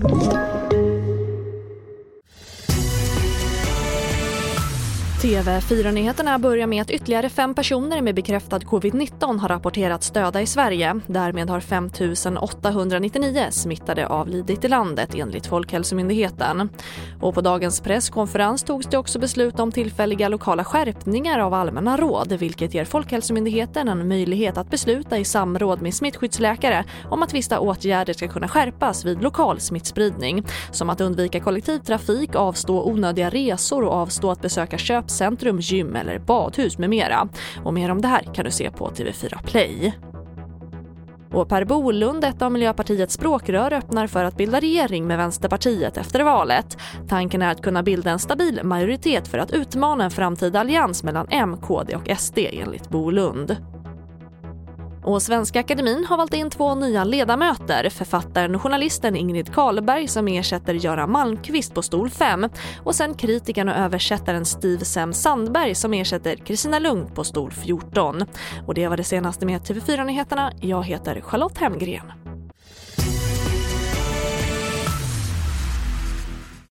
Thank you. TV4-nyheterna börjar med att ytterligare fem personer med bekräftad covid-19 har rapporterats döda i Sverige. Därmed har 5 899 smittade avlidit i landet enligt Folkhälsomyndigheten. Och på dagens presskonferens togs det också beslut om tillfälliga lokala skärpningar av allmänna råd vilket ger Folkhälsomyndigheten en möjlighet att besluta i samråd med smittskyddsläkare om att vissa åtgärder ska kunna skärpas vid lokal smittspridning. Som att undvika kollektivtrafik, avstå onödiga resor och avstå att besöka köp köpcentrum, gym eller badhus med mera. Och mer om det här kan du se på TV4 Play. Och Per Bolund, ett av Miljöpartiets språkrör, öppnar för att bilda regering med Vänsterpartiet efter valet. Tanken är att kunna bilda en stabil majoritet för att utmana en framtida allians mellan M, KD och SD enligt Bolund. Och Svenska Akademin har valt in två nya ledamöter. Författaren och journalisten Ingrid Karlberg som ersätter Göran Malmqvist på stol 5 och sen kritikern och översättaren Steve Sem Sandberg som ersätter Kristina Lugn på stol 14. Och det var det senaste med TV4 Nyheterna. Jag heter Charlotte Hemgren.